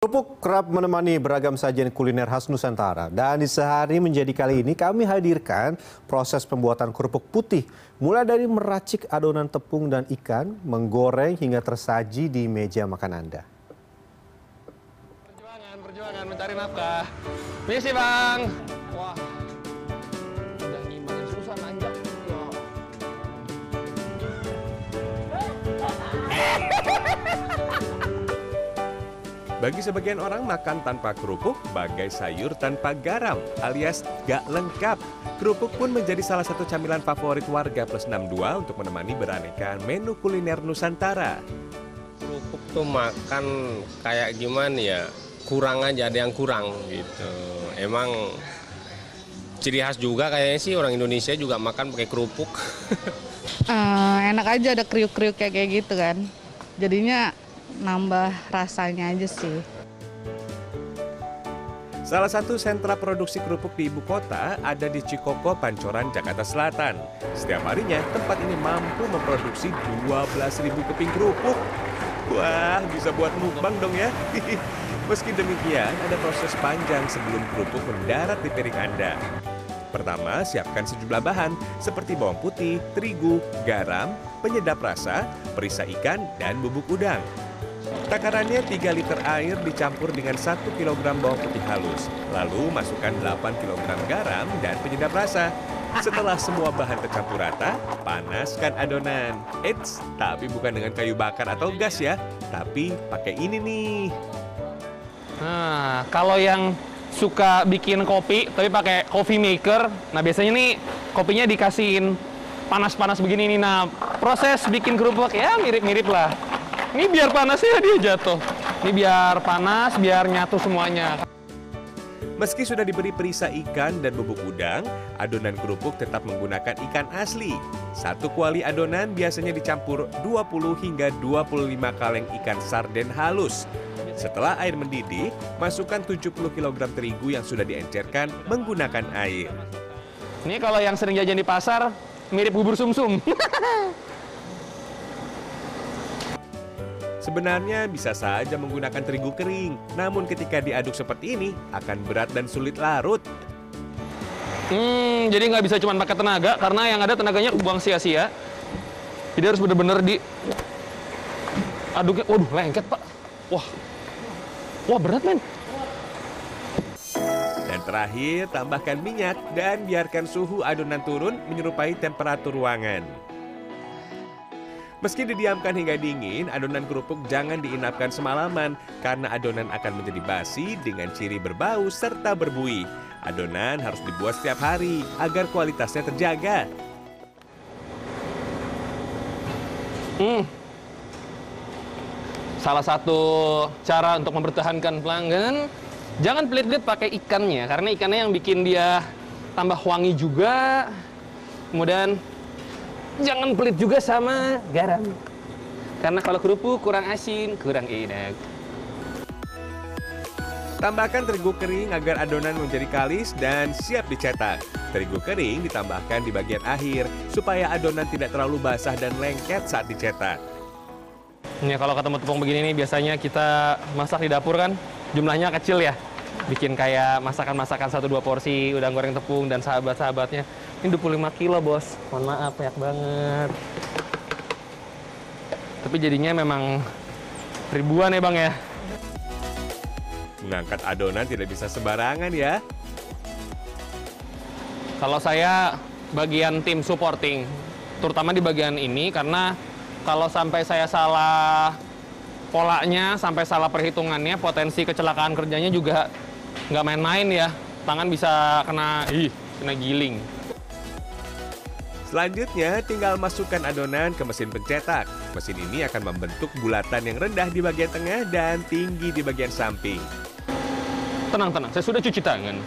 Kerupuk kerap menemani beragam sajian kuliner khas Nusantara. Dan di sehari menjadi kali ini kami hadirkan proses pembuatan kerupuk putih. Mulai dari meracik adonan tepung dan ikan, menggoreng hingga tersaji di meja makan Anda. Perjuangan, perjuangan mencari nafkah. Misi bang. Wah, Bagi sebagian orang makan tanpa kerupuk bagai sayur tanpa garam alias gak lengkap. Kerupuk pun menjadi salah satu camilan favorit warga plus 62 untuk menemani beraneka menu kuliner Nusantara. Kerupuk tuh makan kayak gimana ya? Kurang aja, ada yang kurang gitu. Emang ciri khas juga kayaknya sih orang Indonesia juga makan pakai kerupuk. Eh, enak aja ada kriuk-kriuk kayak kayak gitu kan. Jadinya nambah rasanya aja sih. Salah satu sentra produksi kerupuk di ibu kota ada di Cikoko, Pancoran, Jakarta Selatan. Setiap harinya tempat ini mampu memproduksi 12.000 keping kerupuk. Wah, bisa buat mukbang dong ya. Meski demikian, ada proses panjang sebelum kerupuk mendarat di piring Anda. Pertama, siapkan sejumlah bahan seperti bawang putih, terigu, garam, penyedap rasa, perisa ikan, dan bubuk udang. Takarannya 3 liter air dicampur dengan 1 kg bawang putih halus. Lalu masukkan 8 kg garam dan penyedap rasa. Setelah semua bahan tercampur rata, panaskan adonan. Eits, tapi bukan dengan kayu bakar atau gas ya, tapi pakai ini nih. Nah, kalau yang suka bikin kopi tapi pakai coffee maker, nah biasanya nih kopinya dikasihin panas-panas begini nih. Nah, proses bikin kerupuk ya mirip-mirip lah. Ini biar panasnya dia jatuh. Ini biar panas, biar nyatu semuanya. Meski sudah diberi perisa ikan dan bubuk udang, adonan kerupuk tetap menggunakan ikan asli. Satu kuali adonan biasanya dicampur 20 hingga 25 kaleng ikan sarden halus. Setelah air mendidih, masukkan 70 kg terigu yang sudah diencerkan menggunakan air. Ini kalau yang sering jajan di pasar, mirip bubur sumsum. Sebenarnya bisa saja menggunakan terigu kering, namun ketika diaduk seperti ini akan berat dan sulit larut. Hmm, jadi nggak bisa cuma pakai tenaga karena yang ada tenaganya buang sia-sia. Jadi harus benar-benar di aduknya. Waduh, lengket pak. Wah, wah berat men. Dan terakhir, tambahkan minyak dan biarkan suhu adonan turun menyerupai temperatur ruangan. Meski didiamkan hingga dingin, adonan kerupuk jangan diinapkan semalaman karena adonan akan menjadi basi dengan ciri berbau serta berbuih. Adonan harus dibuat setiap hari agar kualitasnya terjaga. Hmm. Salah satu cara untuk mempertahankan pelanggan, jangan pelit-pelit pakai ikannya karena ikannya yang bikin dia tambah wangi juga. Kemudian jangan pelit juga sama garam. Karena kalau kerupuk kurang asin, kurang enak. Tambahkan terigu kering agar adonan menjadi kalis dan siap dicetak. Terigu kering ditambahkan di bagian akhir supaya adonan tidak terlalu basah dan lengket saat dicetak. Ini kalau ketemu tepung begini nih biasanya kita masak di dapur kan jumlahnya kecil ya. Bikin kayak masakan-masakan satu dua porsi udang goreng tepung dan sahabat-sahabatnya. Ini 25 kilo bos. Mohon maaf banyak banget. Tapi jadinya memang ribuan ya bang ya. Mengangkat adonan tidak bisa sembarangan ya. Kalau saya bagian tim supporting, terutama di bagian ini karena kalau sampai saya salah polanya, sampai salah perhitungannya, potensi kecelakaan kerjanya juga nggak main-main ya. Tangan bisa kena, ih, kena giling. Selanjutnya, tinggal masukkan adonan ke mesin pencetak. Mesin ini akan membentuk bulatan yang rendah di bagian tengah dan tinggi di bagian samping. Tenang, tenang, saya sudah cuci tangan.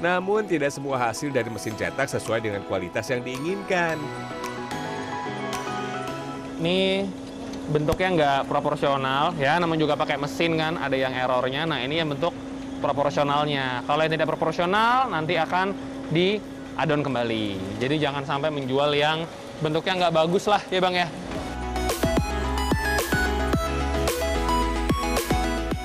Namun tidak semua hasil dari mesin cetak sesuai dengan kualitas yang diinginkan. Ini bentuknya nggak proporsional ya, namun juga pakai mesin kan, ada yang errornya. Nah ini yang bentuk proporsionalnya. Kalau yang tidak proporsional nanti akan di adon kembali. Jadi jangan sampai menjual yang bentuknya nggak bagus lah ya bang ya.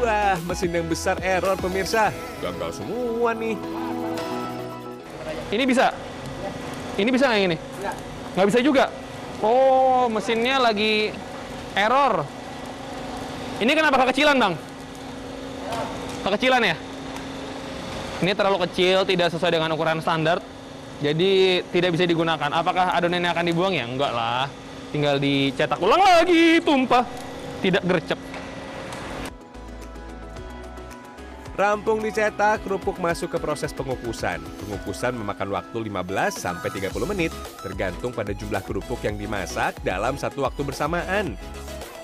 Wah, mesin yang besar error pemirsa. Gagal semua nih. Ini bisa? Ini bisa nggak ini? Nggak bisa juga? Oh, mesinnya lagi error. Ini kenapa kekecilan bang? Kekecilan ya? Ini terlalu kecil, tidak sesuai dengan ukuran standar. Jadi tidak bisa digunakan. Apakah adonannya akan dibuang ya? Enggak lah. Tinggal dicetak ulang lagi, tumpah. Tidak gercep. Rampung dicetak, kerupuk masuk ke proses pengukusan. Pengukusan memakan waktu 15 sampai 30 menit, tergantung pada jumlah kerupuk yang dimasak dalam satu waktu bersamaan.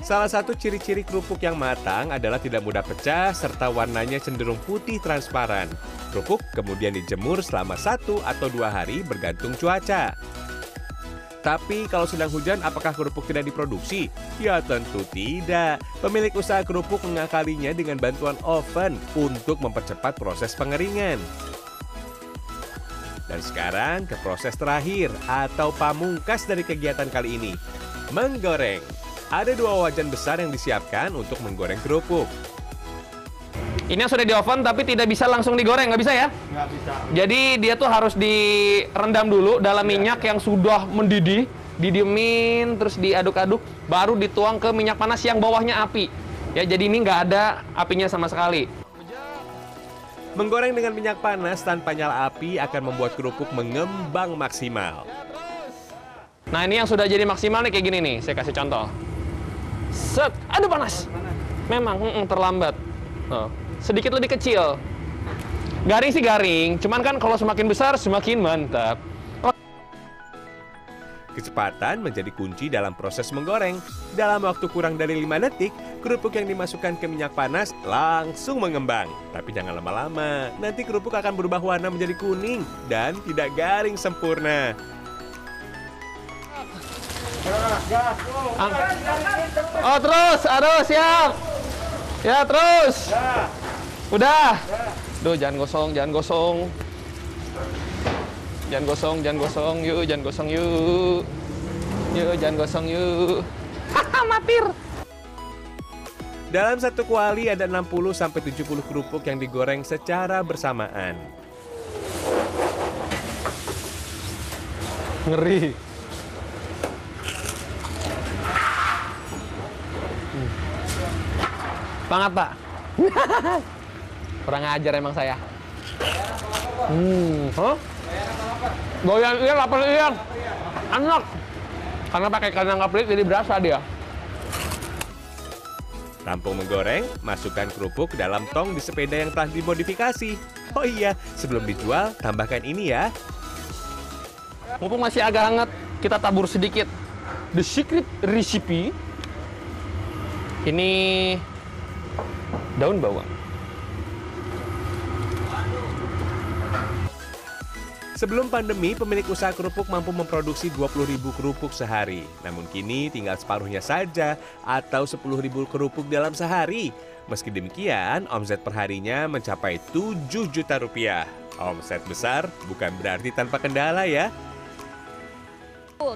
Salah satu ciri-ciri kerupuk yang matang adalah tidak mudah pecah serta warnanya cenderung putih transparan. Kerupuk kemudian dijemur selama satu atau dua hari bergantung cuaca. Tapi kalau sedang hujan, apakah kerupuk tidak diproduksi? Ya tentu tidak. Pemilik usaha kerupuk mengakalinya dengan bantuan oven untuk mempercepat proses pengeringan. Dan sekarang ke proses terakhir atau pamungkas dari kegiatan kali ini. Menggoreng. Ada dua wajan besar yang disiapkan untuk menggoreng kerupuk. Ini yang sudah di oven tapi tidak bisa langsung digoreng, nggak bisa ya? Nggak bisa. Jadi dia tuh harus direndam dulu dalam minyak yang sudah mendidih, didiemin, terus diaduk-aduk, baru dituang ke minyak panas yang bawahnya api. Ya, jadi ini nggak ada apinya sama sekali. Menggoreng dengan minyak panas tanpa nyala api akan membuat kerupuk mengembang maksimal. Nah, ini yang sudah jadi maksimal nih kayak gini nih. Saya kasih contoh. Set, aduh panas. Memang mm, terlambat. Oh, sedikit lebih kecil. Garing sih garing, cuman kan kalau semakin besar semakin mantap. Kecepatan menjadi kunci dalam proses menggoreng. Dalam waktu kurang dari 5 detik, kerupuk yang dimasukkan ke minyak panas langsung mengembang. Tapi jangan lama-lama, nanti kerupuk akan berubah warna menjadi kuning dan tidak garing sempurna. Oh terus, aduh siap. Ya terus. Udah. Duh jangan gosong, jangan gosong. Jangan gosong, jangan gosong, yuk, jangan gosong, yuk. Yuk, jangan gosong, yuk. Haha, matir. Dalam satu kuali ada 60 sampai 70 kerupuk yang digoreng secara bersamaan. Ngeri. Banget, Pak. Kurang ajar emang saya. Hmm, huh? Goyang iya, lapar iya. Enak. Karena pakai kandang kaplit jadi berasa dia. Rampung menggoreng, masukkan kerupuk ke dalam tong di sepeda yang telah dimodifikasi. Oh iya, sebelum dijual, tambahkan ini ya. Mumpung masih agak hangat, kita tabur sedikit. The secret recipe. Ini daun bawang. Sebelum pandemi, pemilik usaha kerupuk mampu memproduksi 20.000 kerupuk sehari. Namun kini tinggal separuhnya saja atau 10.000 kerupuk dalam sehari. Meski demikian, omset perharinya mencapai 7 juta rupiah. Omset besar bukan berarti tanpa kendala ya.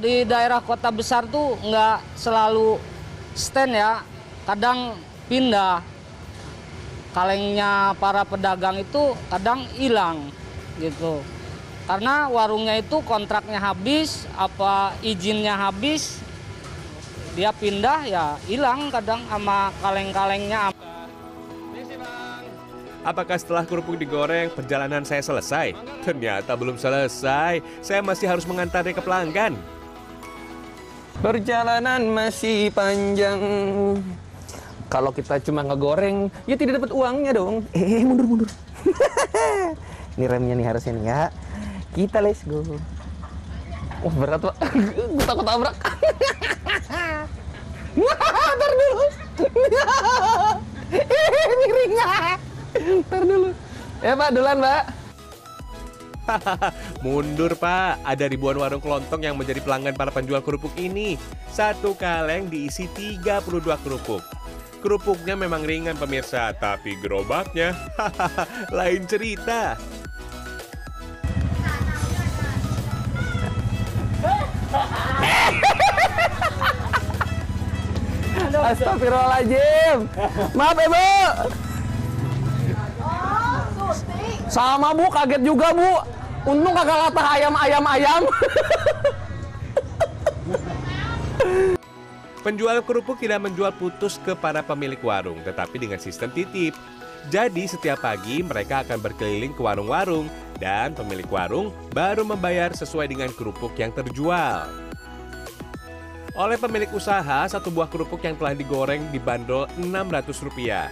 Di daerah kota besar tuh nggak selalu stand ya, kadang pindah. Kalengnya para pedagang itu kadang hilang gitu. Karena warungnya itu kontraknya habis, apa izinnya habis, dia pindah ya hilang kadang sama kaleng-kalengnya. Apakah setelah kerupuk digoreng, perjalanan saya selesai? Ternyata belum selesai. Saya masih harus mengantarnya ke pelanggan. Perjalanan masih panjang. Kalau kita cuma ngegoreng, ya tidak dapat uangnya dong. Eh, mundur mundur. ini remnya nih harusnya nih ya. Kita let's go. Wah berat pak, gue takut tabrak. Ntar dulu. Miring Ntar dulu. Ya pak, duluan pak. Mundur pak, ada ribuan warung kelontong yang menjadi pelanggan para penjual kerupuk ini. Satu kaleng diisi 32 kerupuk. Kerupuknya memang ringan pemirsa, tapi gerobaknya hahaha lain cerita. Astagfirullahaladzim. Maaf ya, ibu. Oh, Sama bu, kaget juga bu. Untung kakak latah ayam-ayam-ayam. Penjual kerupuk tidak menjual putus ke para pemilik warung, tetapi dengan sistem titip. Jadi setiap pagi mereka akan berkeliling ke warung-warung dan pemilik warung baru membayar sesuai dengan kerupuk yang terjual. Oleh pemilik usaha, satu buah kerupuk yang telah digoreng dibanderol Rp600.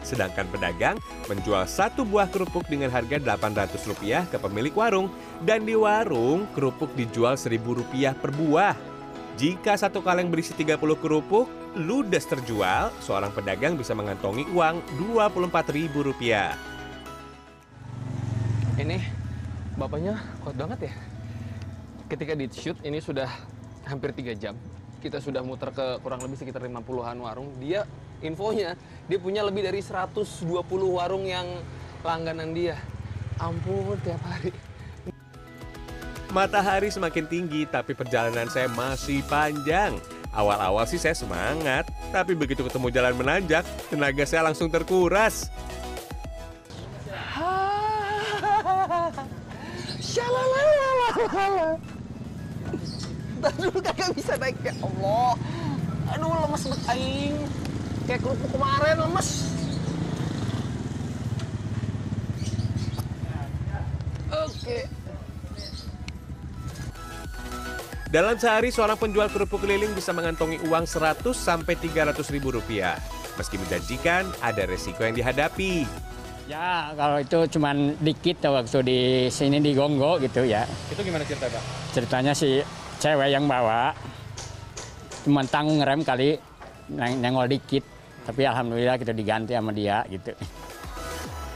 Sedangkan pedagang menjual satu buah kerupuk dengan harga Rp800 ke pemilik warung dan di warung kerupuk dijual Rp1.000 per buah. Jika satu kaleng berisi 30 kerupuk, ludes terjual, seorang pedagang bisa mengantongi uang Rp24.000. Ini bapaknya kuat banget ya. Ketika di shoot ini sudah hampir tiga jam. Kita sudah muter ke kurang lebih sekitar 50-an warung. Dia infonya dia punya lebih dari 120 warung yang langganan dia. Ampun tiap hari. Matahari semakin tinggi, tapi perjalanan saya masih panjang. Awal-awal sih saya semangat, tapi begitu ketemu jalan menanjak, tenaga saya langsung terkuras. Bisa naik ya Allah. Aduh lemes banget. Kayak kerupuk kemarin lemes. Oke. Dalam sehari, seorang penjual kerupuk keliling bisa mengantongi uang 100 sampai 300 ribu rupiah. Meski menjanjikan, ada resiko yang dihadapi. Ya, kalau itu cuman dikit waktu di sini di Gonggo gitu ya. Itu gimana cerita, Pak? Ceritanya si cewek yang bawa cuman tanggung ngerem kali neng nengol dikit. Tapi alhamdulillah kita diganti sama dia gitu.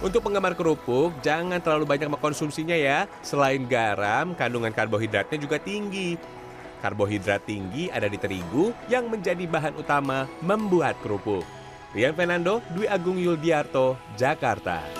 Untuk penggemar kerupuk, jangan terlalu banyak mengkonsumsinya ya. Selain garam, kandungan karbohidratnya juga tinggi. Karbohidrat tinggi ada di terigu yang menjadi bahan utama membuat kerupuk. Rian Fernando, Dwi Agung Yuldiarto, Jakarta.